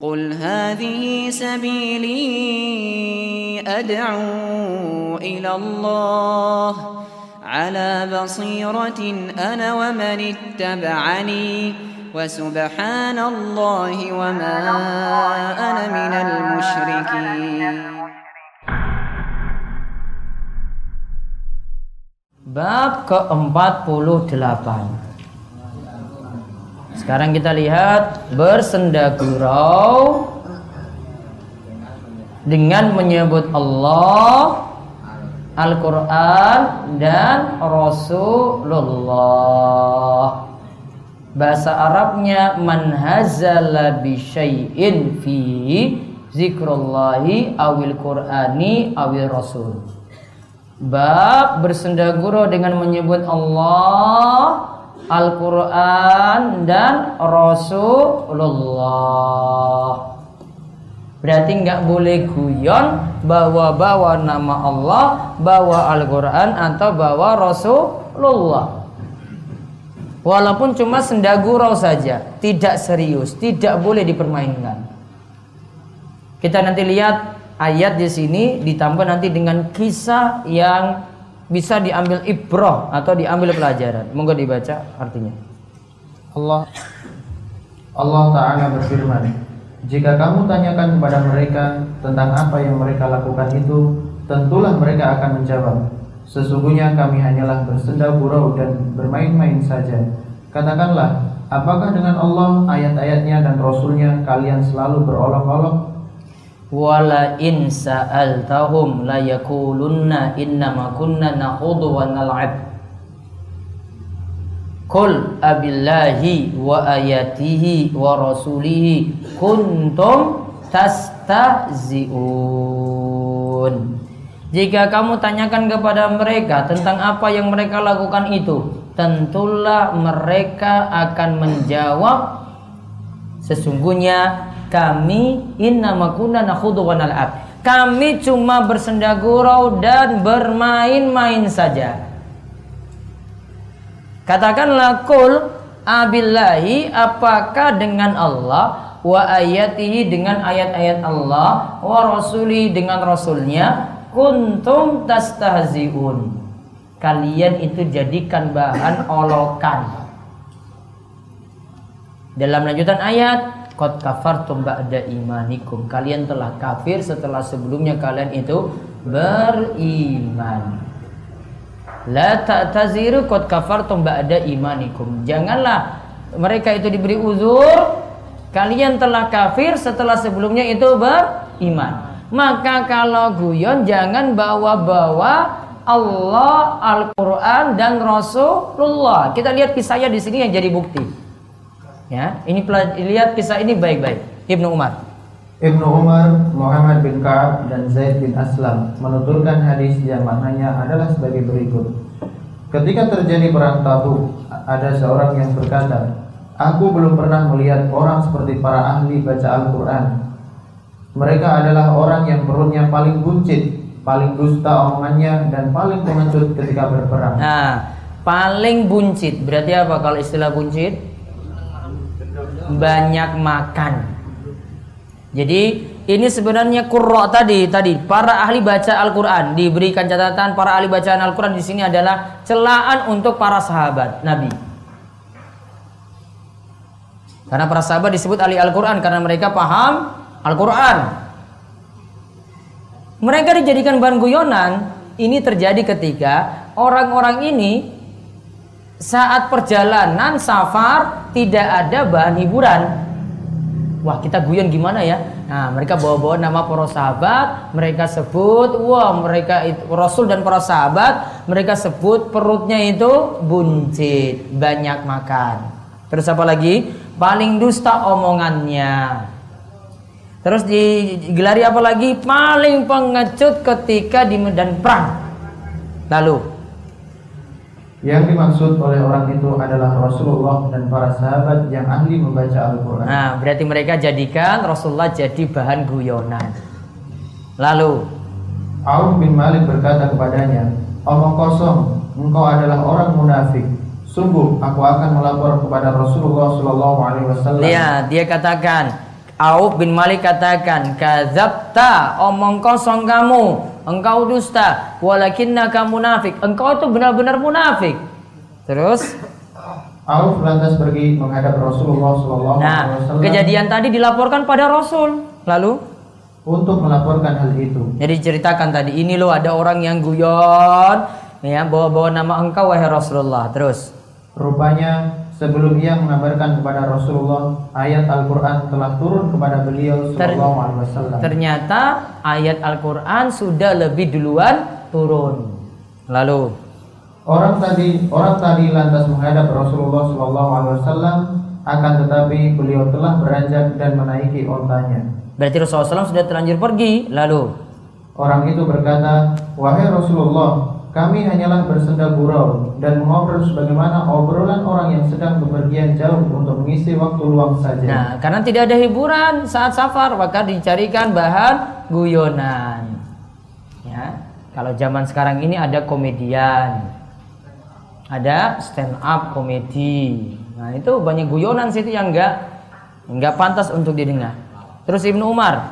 قل هذه سبيلي أدعو إلى الله على بصيرة أنا ومن اتبعني وسبحان الله وما أنا من المشركين. Bab ke-48 Sekarang kita lihat bersenda gurau dengan menyebut Allah, Al-Quran dan Rasulullah. Bahasa Arabnya man hazala bi syai'in fi zikrullahi awil qur'ani awil rasul. Bab bersenda gurau dengan menyebut Allah, Al-Quran dan Rasulullah. Berarti nggak boleh guyon bawa-bawa nama Allah, bawa Al-Quran atau bawa Rasulullah. Walaupun cuma senda gurau saja, tidak serius, tidak boleh dipermainkan. Kita nanti lihat ayat di sini ditambah nanti dengan kisah yang bisa diambil ibrah atau diambil pelajaran. Monggo dibaca artinya. Allah Allah Ta'ala berfirman Jika kamu tanyakan kepada mereka tentang apa yang mereka lakukan itu Tentulah mereka akan menjawab Sesungguhnya kami hanyalah bersenda gurau dan bermain-main saja Katakanlah, apakah dengan Allah, ayat-ayatnya dan Rasulnya kalian selalu berolok-olok Wala in sa'altahum la yakulunna innama kunna nakhudu wa nal'ab. Qul abillahi wa ayatihi wa rasulihi kuntum tastahzi'un. Jika kamu tanyakan kepada mereka tentang apa yang mereka lakukan itu Tentulah mereka akan menjawab Sesungguhnya kami innama kunna nakhudu wa nal'ab. Kami cuma bersenda gurau dan bermain-main saja. Katakanlah kul abillahi apakah dengan Allah? Wa ayatihi dengan ayat-ayat Allah? Wa rasuli dengan rasulnya? Kuntum tastahziun. Kalian itu jadikan bahan olokan. Dalam lanjutan ayat qad kafartum ba'da imanikum kalian telah kafir setelah sebelumnya kalian itu beriman La ta'taziru qad kafartum ba'da imanikum. Janganlah mereka itu diberi uzur kalian telah kafir setelah sebelumnya itu beriman. Maka kalau guyon jangan bawa-bawa Allah, Al-Qur'an dan Rasulullah. Kita lihat kisahnya di sini yang jadi bukti. Ya, ini lihat kisah ini baik-baik. Ibnu Umar. Ibnu Umar, Muhammad bin Ka'ab dan Zaid bin Aslam menuturkan hadis yang maknanya adalah sebagai berikut. Ketika terjadi perang Tabuk, ada seorang yang berkata, "Aku belum pernah melihat orang seperti para ahli baca Al-Qur'an. Mereka adalah orang yang perutnya paling buncit, paling dusta omongannya dan paling pengecut ketika berperang." Nah, paling buncit berarti apa kalau istilah buncit? Banyak makan. Jadi ini sebenarnya kurra tadi tadi para ahli baca Al-Qur'an diberikan catatan para ahli bacaan Al-Qur'an di sini adalah celaan untuk para sahabat Nabi. Karena para sahabat disebut ahli Al-Qur'an karena mereka paham Al-Qur'an. Mereka dijadikan bahan guyonan. Ini terjadi ketika orang-orang ini saat perjalanan safar tidak ada bahan hiburan Wah kita guyon gimana ya? Nah mereka bawa-bawa nama para sahabat, mereka sebut, wah mereka itu Rasul dan para sahabat, mereka sebut perutnya itu buncit, banyak makan. Terus apa lagi? Paling dusta omongannya. Terus digelari apa lagi? Paling pengecut ketika di medan perang. Lalu Yang dimaksud oleh orang itu adalah Rasulullah dan para sahabat yang ahli membaca Al-Quran. Nah, berarti mereka jadikan Rasulullah jadi bahan guyonan. Lalu, Auf bin Malik berkata kepadanya, Omong kosong, engkau adalah orang munafik. Sungguh, aku akan melapor kepada Rasulullah Shallallahu Alaihi Wasallam. lihat dia katakan, Auf bin Malik katakan, "Kadzabta, omong kosong kamu. Engkau dusta, walakinnaka munafik. Engkau itu benar-benar munafik." Terus Auf lantas pergi menghadap Rasulullah Shallallahu Nah, kejadian tadi dilaporkan pada Rasul. Lalu untuk melaporkan hal itu. jadi ceritakan tadi ini loh ada orang yang guyon ya bawa-bawa nama engkau wahai Rasulullah. Terus Rupanya sebelum ia mengabarkan kepada Rasulullah ayat Al-Quran telah turun kepada beliau Shallallahu Alaihi Wasallam. ternyata ayat Al-Qur'an sudah lebih duluan turun. Lalu Orang tadi orang tadi lantas menghadap Rasulullah Shallallahu Alaihi Wasallam akan tetapi beliau telah beranjak dan menaiki ontanya. berarti Rasulullah SAW sudah terlanjur pergi. Lalu Orang itu berkata, wahai Rasulullah, kami hanyalah bersenda gurau dan mengobrol sebagaimana obrolan orang yang sedang bepergian jauh untuk mengisi waktu luang saja. Nah, karena tidak ada hiburan saat safar, maka dicarikan bahan guyonan. Ya, kalau zaman sekarang ini ada komedian, ada stand up komedi. Nah, itu banyak guyonan situ yang enggak enggak pantas untuk didengar. Terus Ibnu Umar,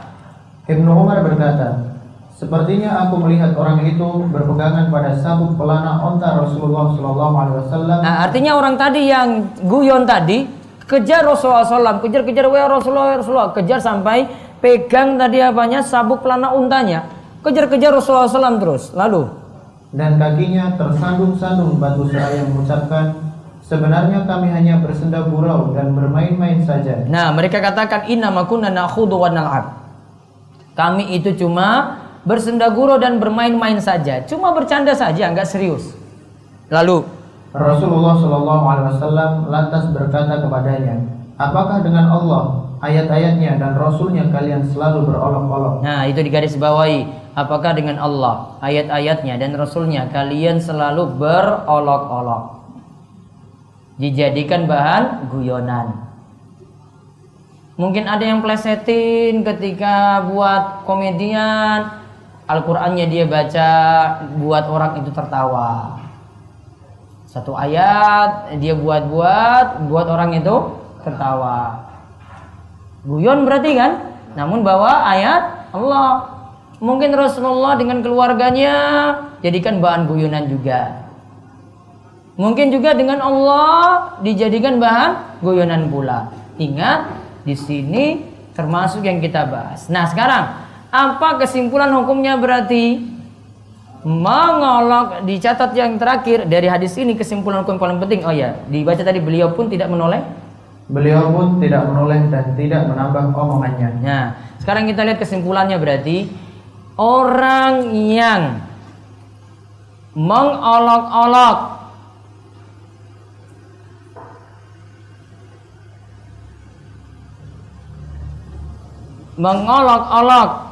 Ibnu Umar berkata, Sepertinya aku melihat orang itu berpegangan pada sabuk pelana onta Rasulullah Shallallahu Alaihi Wasallam. nah artinya orang tadi yang guyon tadi kejar Rasulullah SAW, kejar-kejar wah Rasulullah, Rasulullah, kejar sampai pegang tadi apanya sabuk pelana untanya, kejar-kejar Rasulullah SAW terus. Lalu dan kakinya tersandung-sandung batu seraya mengucapkan, sebenarnya kami hanya bersenda gurau dan bermain-main saja. Nah, mereka katakan inna makunna nakhudu wa nal'ab. Kami itu cuma bersenda gurau dan bermain-main saja, cuma bercanda saja, nggak serius. Lalu, Rasulullah Shallallahu Alaihi Wasallam lantas berkata kepadanya, apakah dengan Allah ayat-ayatnya dan Rasulnya kalian selalu berolok-olok? nah itu digaris bawahi. Apakah dengan Allah, ayat-ayatnya dan Rasulnya kalian selalu berolok-olok? Dijadikan bahan guyonan. Mungkin ada yang plesetin ketika buat komedian, Al-Qur'annya dia baca buat orang itu tertawa. Satu ayat dia buat-buat buat orang itu tertawa. Guyon berarti kan? Namun bawa ayat Allah. Mungkin Rasulullah dengan keluarganya jadikan bahan guyonan juga. Mungkin juga dengan Allah dijadikan bahan guyonan pula. Ingat, di sini termasuk yang kita bahas. Nah, sekarang apa kesimpulan hukumnya berarti? Mengolok dicatat yang terakhir dari hadis ini kesimpulan hukum paling penting. Oh ya, dibaca tadi beliau pun tidak menoleh. Beliau pun tidak menoleh dan tidak menambah omongannya. Nah, sekarang kita lihat kesimpulannya berarti orang yang mengolok-olok mengolok-olok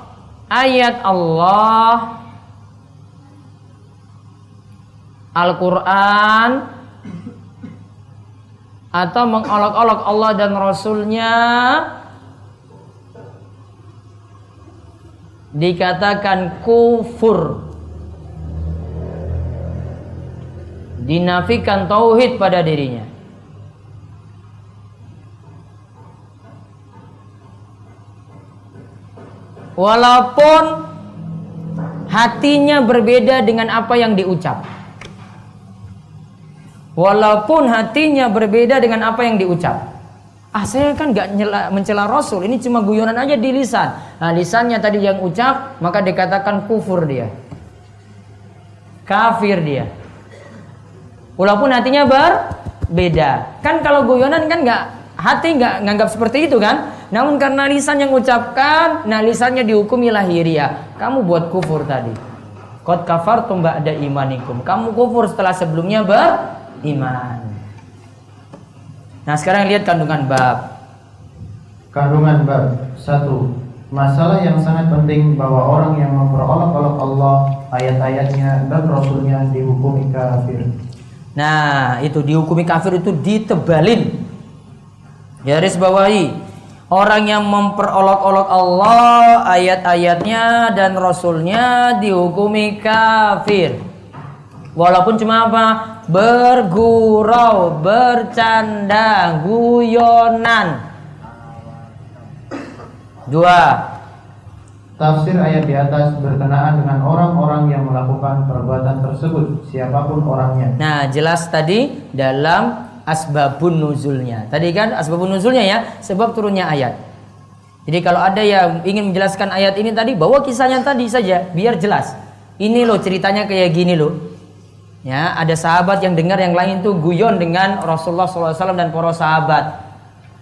ayat Allah. Al-Quran. Atau mengolok-olok Allah dan Rasulnya. Dikatakan kufur. Dinafikan tauhid pada dirinya walaupun hatinya berbeda dengan apa yang diucap. Walaupun hatinya berbeda dengan apa yang diucap. Ah saya kan nggak nyela- mencela Rasul. Ini cuma guyonan aja di lisan. Nah lisannya tadi yang ucap maka dikatakan kufur dia. Kafir dia. Walaupun hatinya berbeda kan kalau guyonan kan nggak hati nggak nganggap seperti itu kan namun karena lisan yang ucapkan nah lisannya dihukumi lahiriah kamu buat kufur tadi Qad kafartum ba'da imanikum kamu kufur setelah sebelumnya beriman Nah sekarang lihat kandungan bab. Kandungan bab 1. Masalah yang sangat penting bahwa orang yang memperolok-olok Allah, ayat-ayatnya dan Rasulnya dihukumi kafir. Nah itu dihukumi kafir itu ditebalin. Garis bawahi. Orang yang memperolok-olok Allah, ayat-ayatnya dan Rasulnya dihukumi kafir. Walaupun cuma apa? Bergurau, bercanda, guyonan. Dua. Tafsir ayat di atas berkenaan dengan orang-orang yang melakukan perbuatan tersebut, siapa pun orangnya. Nah, jelas tadi dalam asbabun nuzulnya. Tadi kan asbabun nuzulnya ya, sebab turunnya ayat. Jadi kalau ada yang ingin menjelaskan ayat ini tadi, bawa kisahnya tadi saja, biar jelas. Ini loh ceritanya kayak gini loh. Ya, ada sahabat yang dengar yang lain tuh guyon dengan Rasulullah SAW dan para sahabat.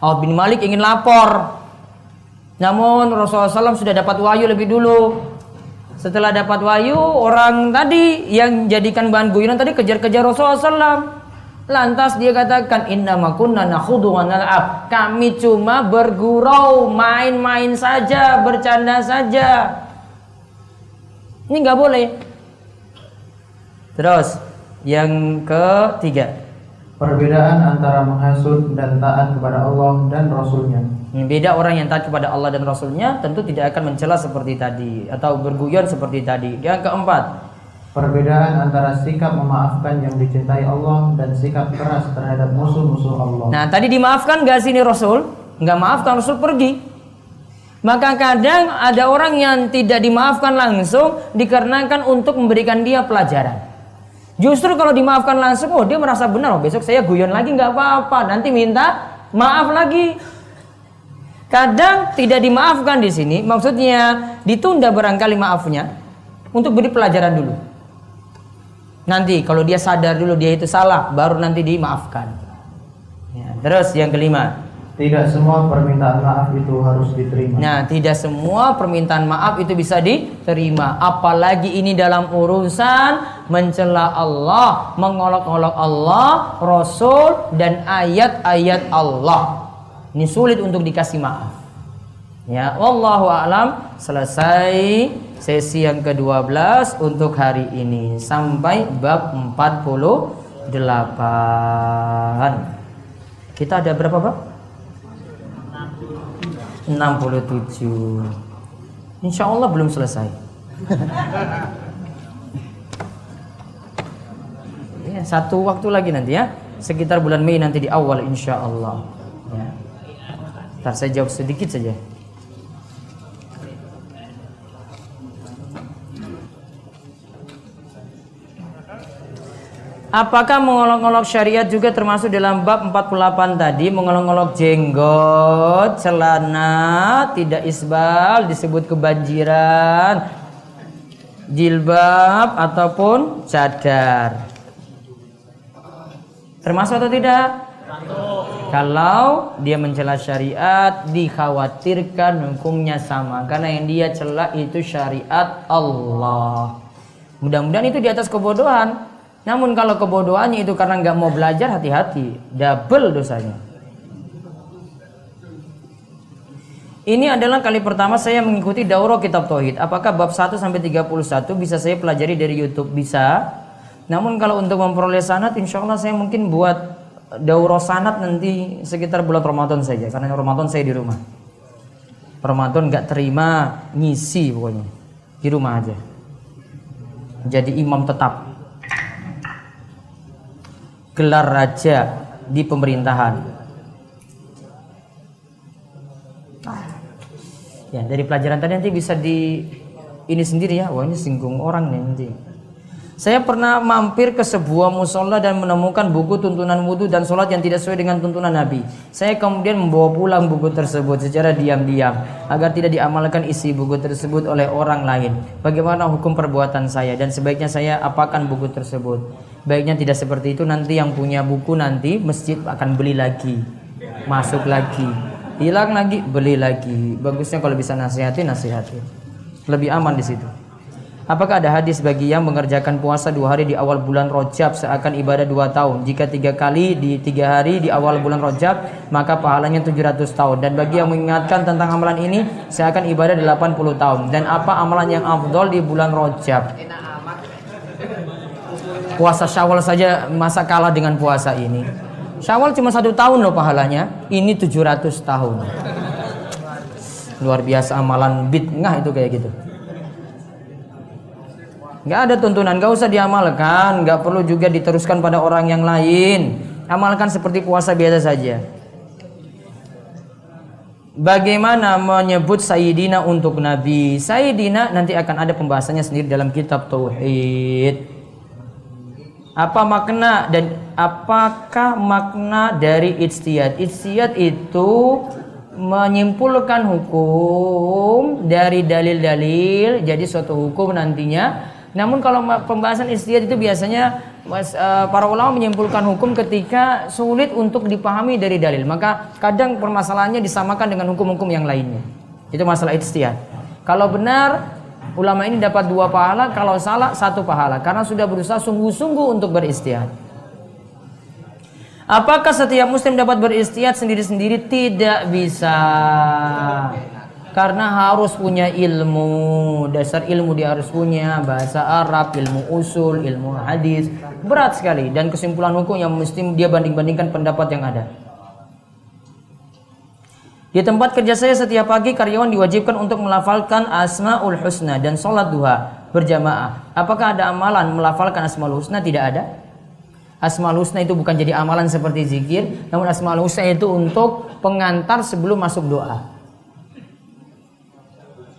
Auf bin Malik ingin lapor, namun Rasulullah SAW sudah dapat wahyu lebih dulu. Setelah dapat wahyu, orang tadi yang jadikan bahan guyonan tadi kejar-kejar Rasulullah SAW. Lantas dia katakan inna makunna nakhudu wa nal'ab. Kami cuma bergurau, main-main saja, bercanda saja. Ini nggak boleh. Terus yang ketiga. Perbedaan antara menghasut dan taat kepada Allah dan Rasulnya. Yang beda orang yang taat kepada Allah dan Rasulnya tentu tidak akan mencela seperti tadi atau berguyon seperti tadi. Yang keempat, Perbedaan antara sikap memaafkan yang dicintai Allah dan sikap keras terhadap musuh-musuh Allah. Nah tadi dimaafkan gak sini Rasul? Nggak maafkan Rasul pergi. Maka kadang ada orang yang tidak dimaafkan langsung dikarenakan untuk memberikan dia pelajaran. Justru kalau dimaafkan langsung, oh dia merasa benar, oh besok saya guyon lagi nggak apa-apa, nanti minta maaf lagi. Kadang tidak dimaafkan di sini, maksudnya ditunda barangkali maafnya untuk beri pelajaran dulu. Nanti kalau dia sadar dulu dia itu salah, baru nanti dimaafkan. Ya, terus yang kelima, tidak semua permintaan maaf itu harus diterima. Nah, tidak semua permintaan maaf itu bisa diterima. Apalagi ini dalam urusan mencela Allah, mengolok-olok Allah, Rasul dan ayat-ayat Allah. Ini sulit untuk dikasih maaf. Ya, wallahu a'lam. Selesai sesi yang ke-12 untuk hari ini sampai bab 48. Kita ada berapa bab? 67 Insya Allah belum selesai ya, Satu waktu lagi nanti ya Sekitar bulan Mei nanti di awal insya Allah ya. Ntar saya jawab sedikit saja Apakah mengolok-olok syariat juga termasuk dalam bab 48 tadi mengolok-olok jenggot, celana, tidak isbal disebut kebanjiran, jilbab ataupun cadar. Termasuk atau tidak? Kalau dia mencela syariat dikhawatirkan hukumnya sama karena yang dia cela itu syariat Allah. Mudah-mudahan itu di atas kebodohan. Namun kalau kebodohannya itu karena nggak mau belajar hati-hati, double dosanya. Ini adalah kali pertama saya mengikuti daurah kitab tauhid. Apakah bab 1 sampai 31 bisa saya pelajari dari YouTube? Bisa. Namun kalau untuk memperoleh sanat insya Allah saya mungkin buat daurah sanat nanti sekitar bulan Ramadan saja karena Ramadan saya di rumah. Ramadan nggak terima ngisi pokoknya di rumah aja. Jadi imam tetap gelar raja di pemerintahan. Ya, dari pelajaran tadi nanti bisa di ini sendiri ya. Wah, ini singgung orang nih nanti. Saya pernah mampir ke sebuah musola dan menemukan buku tuntunan wudhu dan sholat yang tidak sesuai dengan tuntunan Nabi. Saya kemudian membawa pulang buku tersebut secara diam-diam agar tidak diamalkan isi buku tersebut oleh orang lain. Bagaimana hukum perbuatan saya dan sebaiknya saya apakan buku tersebut? Baiknya tidak seperti itu nanti yang punya buku nanti masjid akan beli lagi, masuk lagi, hilang lagi, beli lagi. Bagusnya kalau bisa nasihati nasihati. Lebih aman di situ. Apakah ada hadis bagi yang mengerjakan puasa dua hari di awal bulan Rojab seakan ibadah dua tahun? Jika tiga kali di tiga hari di awal bulan Rojab, maka pahalanya 700 tahun. Dan bagi yang mengingatkan tentang amalan ini, seakan ibadah 80 tahun. Dan apa amalan yang afdol di bulan Rojab? Puasa Syawal saja masa kalah dengan puasa ini. Syawal cuma satu tahun loh pahalanya, ini 700 tahun. Luar biasa amalan bid'ah itu kayak gitu. Nggak ada tuntunan, nggak usah diamalkan, nggak perlu juga diteruskan pada orang yang lain. Amalkan seperti puasa biasa saja. bagaimana menyebut Sayyidina untuk Nabi. Sayyidina nanti akan ada pembahasannya sendiri dalam kitab Tauhid. Apa makna dan apakah makna dari ijtihad? Ijtihad itu menyimpulkan hukum dari dalil-dalil jadi suatu hukum nantinya. Namun kalau pembahasan ijtihad itu biasanya mas, uh, para ulama menyimpulkan hukum ketika sulit untuk dipahami dari dalil. Maka kadang permasalahannya disamakan dengan hukum-hukum yang lainnya. Itu masalah ijtihad. Kalau benar ulama ini dapat dua pahala, kalau salah satu pahala karena sudah berusaha sungguh-sungguh untuk beristihad. Apakah setiap muslim dapat beristihad sendiri-sendiri? Tidak bisa. Karena harus punya ilmu, dasar ilmu dia harus punya, bahasa Arab, ilmu usul, ilmu hadis. Berat sekali dan kesimpulan hukum yang mesti dia banding-bandingkan pendapat yang ada. Di tempat kerja saya setiap pagi karyawan diwajibkan untuk melafalkan Asmaul Husna dan sholat duha berjamaah. Apakah ada amalan melafalkan Asmaul Husna? Tidak ada. Asmaul Husna itu bukan jadi amalan seperti zikir, namun Asmaul Husna itu untuk pengantar sebelum masuk doa.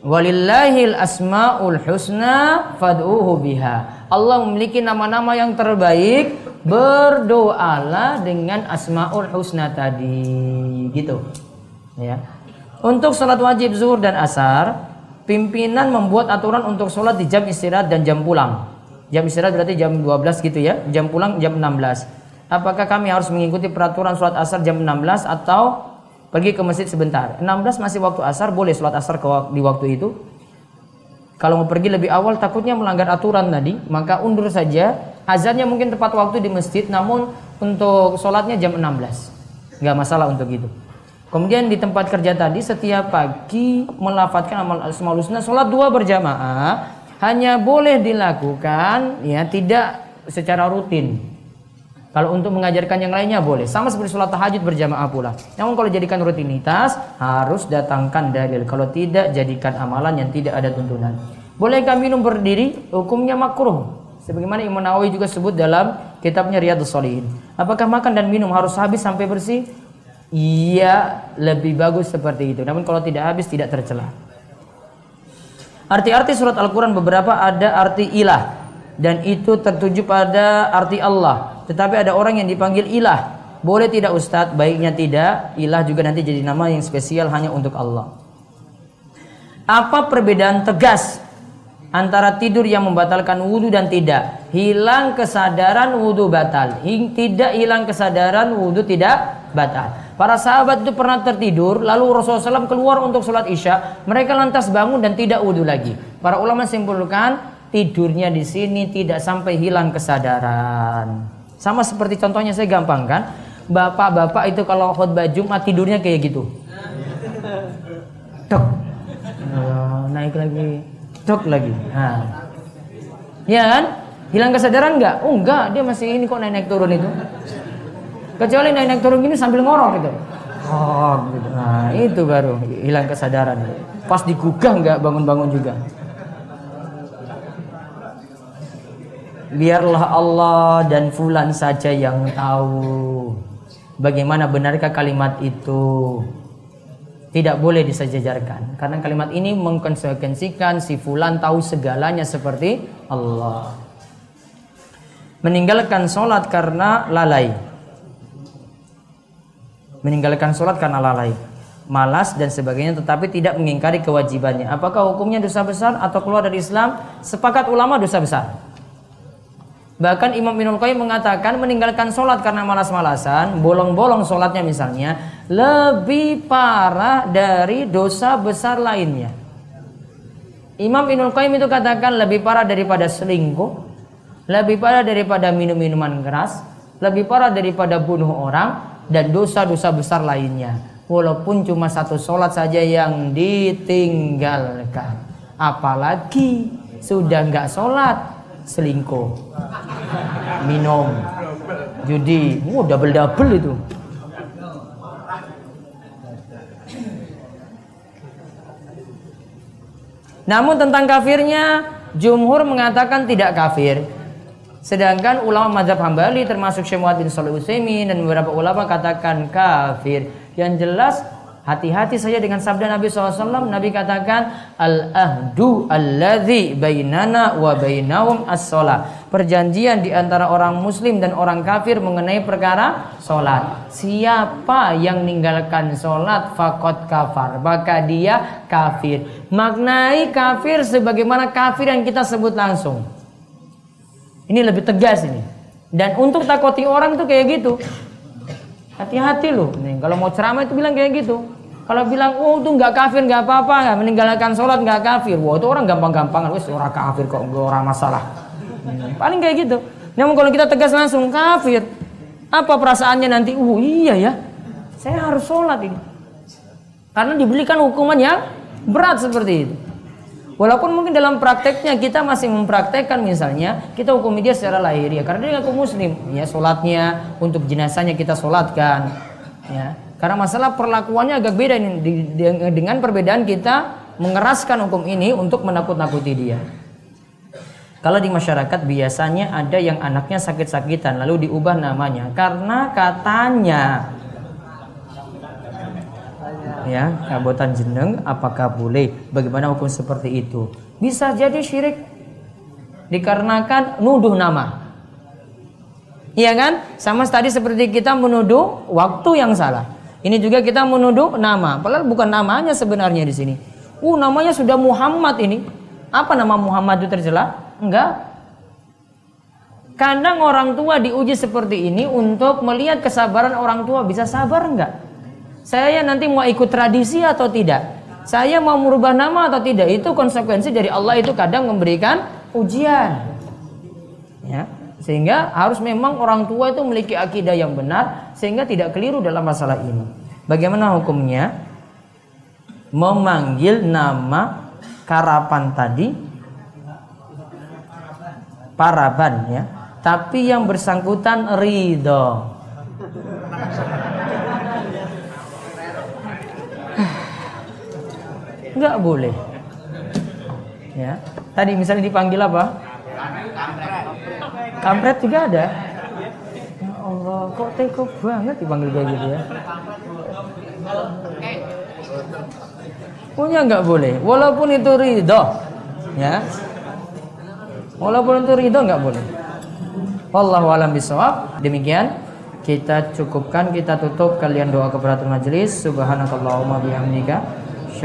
Walillahil asmaul husna fad'uhu biha. Allah memiliki nama-nama yang terbaik, berdoalah dengan asmaul husna tadi. Gitu ya. Untuk sholat wajib zuhur dan asar, pimpinan membuat aturan untuk sholat di jam istirahat dan jam pulang. Jam istirahat berarti jam 12 gitu ya, jam pulang jam 16. Apakah kami harus mengikuti peraturan sholat asar jam 16 atau pergi ke masjid sebentar? 16 masih waktu asar, boleh sholat asar di waktu itu. Kalau mau pergi lebih awal takutnya melanggar aturan tadi, maka undur saja. Azannya mungkin tepat waktu di masjid, namun untuk sholatnya jam 16. Nggak masalah untuk itu. Kemudian di tempat kerja tadi setiap pagi melafatkan amal asmaul husna sholat dua berjamaah hanya boleh dilakukan ya tidak secara rutin. Kalau untuk mengajarkan yang lainnya boleh. Sama seperti sholat tahajud berjamaah pula. Namun kalau jadikan rutinitas harus datangkan dalil. Kalau tidak jadikan amalan yang tidak ada tuntunan. Bolehkah minum berdiri? Hukumnya makruh. Sebagaimana Imam Nawawi juga sebut dalam kitabnya Riyadhus Shalihin. Apakah makan dan minum harus habis sampai bersih? Iya, lebih bagus seperti itu. Namun kalau tidak habis tidak tercela. Arti-arti surat Al-Quran beberapa ada arti ilah dan itu tertuju pada arti Allah. Tetapi ada orang yang dipanggil ilah. Boleh tidak Ustadz? Baiknya tidak. Ilah juga nanti jadi nama yang spesial hanya untuk Allah. Apa perbedaan tegas antara tidur yang membatalkan wudhu dan tidak? Hilang kesadaran wudhu batal. Tidak hilang kesadaran wudhu tidak batal. Para sahabat itu pernah tertidur, lalu Rasulullah SAW keluar untuk sholat isya. Mereka lantas bangun dan tidak wudhu lagi. Para ulama simpulkan tidurnya di sini tidak sampai hilang kesadaran. Sama seperti contohnya saya gampang kan. Bapak-bapak itu kalau khutbah Jumat tidurnya kayak gitu. Tok. naik lagi. Tok lagi. Nah. Ya kan? Hilang kesadaran enggak? Oh enggak, dia masih ini kok naik-naik turun itu. Kecuali naik-naik turun gini sambil ngorok gitu. Oh, gitu. Nah, itu baru hilang kesadaran. Pas digugah nggak bangun-bangun juga. Biarlah Allah dan fulan saja yang tahu bagaimana benarkah kalimat itu. Tidak boleh disejajarkan karena kalimat ini mengkonsekuensikan si fulan tahu segalanya seperti Allah. Meninggalkan sholat karena lalai meninggalkan sholat karena lalai, malas dan sebagainya tetapi tidak mengingkari kewajibannya. Apakah hukumnya dosa besar atau keluar dari Islam? Sepakat ulama dosa besar. Bahkan Imam Ibnul Qayyim mengatakan meninggalkan sholat karena malas-malasan, bolong-bolong sholatnya misalnya, lebih parah dari dosa besar lainnya. Imam Ibnul Qayyim itu katakan lebih parah daripada selingkuh, lebih parah daripada minum-minuman keras, lebih parah daripada bunuh orang, dan dosa-dosa besar lainnya. Walaupun cuma satu sholat saja yang ditinggalkan. Apalagi sudah nggak sholat, selingkuh, minum, judi, oh, double-double itu. Namun tentang kafirnya, jumhur mengatakan tidak kafir. Sedangkan ulama mazhab Hambali termasuk Syekh Muhammad bin Shalih Utsaimin dan beberapa ulama katakan kafir. Yang jelas Hati-hati saja dengan sabda Nabi SAW. Nabi katakan, Al-ahdu alladhi bainana wa bainahum as-sholat. Perjanjian di antara orang muslim dan orang kafir mengenai perkara sholat. Siapa yang meninggalkan sholat, fakot kafar. Maka dia kafir. Maknai kafir sebagaimana kafir yang kita sebut langsung. Ini lebih tegas ini. Dan untuk takoti orang itu kayak gitu. Hati-hati loh. Nih, kalau mau ceramah itu bilang kayak gitu. Kalau bilang, oh itu nggak kafir nggak apa-apa, nggak meninggalkan sholat nggak kafir. Wah itu orang gampang-gampang, wes orang kafir kok nggak orang masalah. Hmm, paling kayak gitu. Namun kalau kita tegas langsung kafir, apa perasaannya nanti? Oh iya ya, saya harus sholat ini. Karena diberikan hukuman yang berat seperti itu. Walaupun mungkin dalam prakteknya kita masih mempraktekkan misalnya kita hukum dia secara lahiriah karena dia ngaku muslim. Ya sholatnya untuk jenazahnya kita sholatkan ya. Karena masalah perlakuannya agak beda ini dengan perbedaan kita mengeraskan hukum ini untuk menakut-nakuti dia. Kalau di masyarakat biasanya ada yang anaknya sakit-sakitan lalu diubah namanya. Karena katanya ya kabutan jeneng apakah boleh bagaimana hukum seperti itu bisa jadi syirik dikarenakan nuduh nama iya kan sama tadi seperti kita menuduh waktu yang salah ini juga kita menuduh nama, padahal bukan namanya sebenarnya di sini. Uh, namanya sudah Muhammad ini. Apa nama Muhammad itu tercela? Enggak. Kadang orang tua diuji seperti ini untuk melihat kesabaran orang tua bisa sabar enggak? Saya nanti mau ikut tradisi atau tidak? Saya mau merubah nama atau tidak? Itu konsekuensi dari Allah itu kadang memberikan ujian. Ya. Sehingga harus memang orang tua itu memiliki akidah yang benar sehingga tidak keliru dalam masalah ini. Bagaimana hukumnya? Memanggil nama karapan tadi paraban ya, tapi yang bersangkutan ridho. Enggak boleh. Ya. Tadi misalnya dipanggil apa? Kampret juga ada. Ya Allah, kok teko banget dipanggil kayak gitu ya. Punya nggak boleh, walaupun itu ridho, ya. Walaupun itu ridho nggak boleh. Wallahu alam bisawab. Demikian kita cukupkan, kita tutup kalian doa keberatan majelis. Subhanakallahumma bihamdika.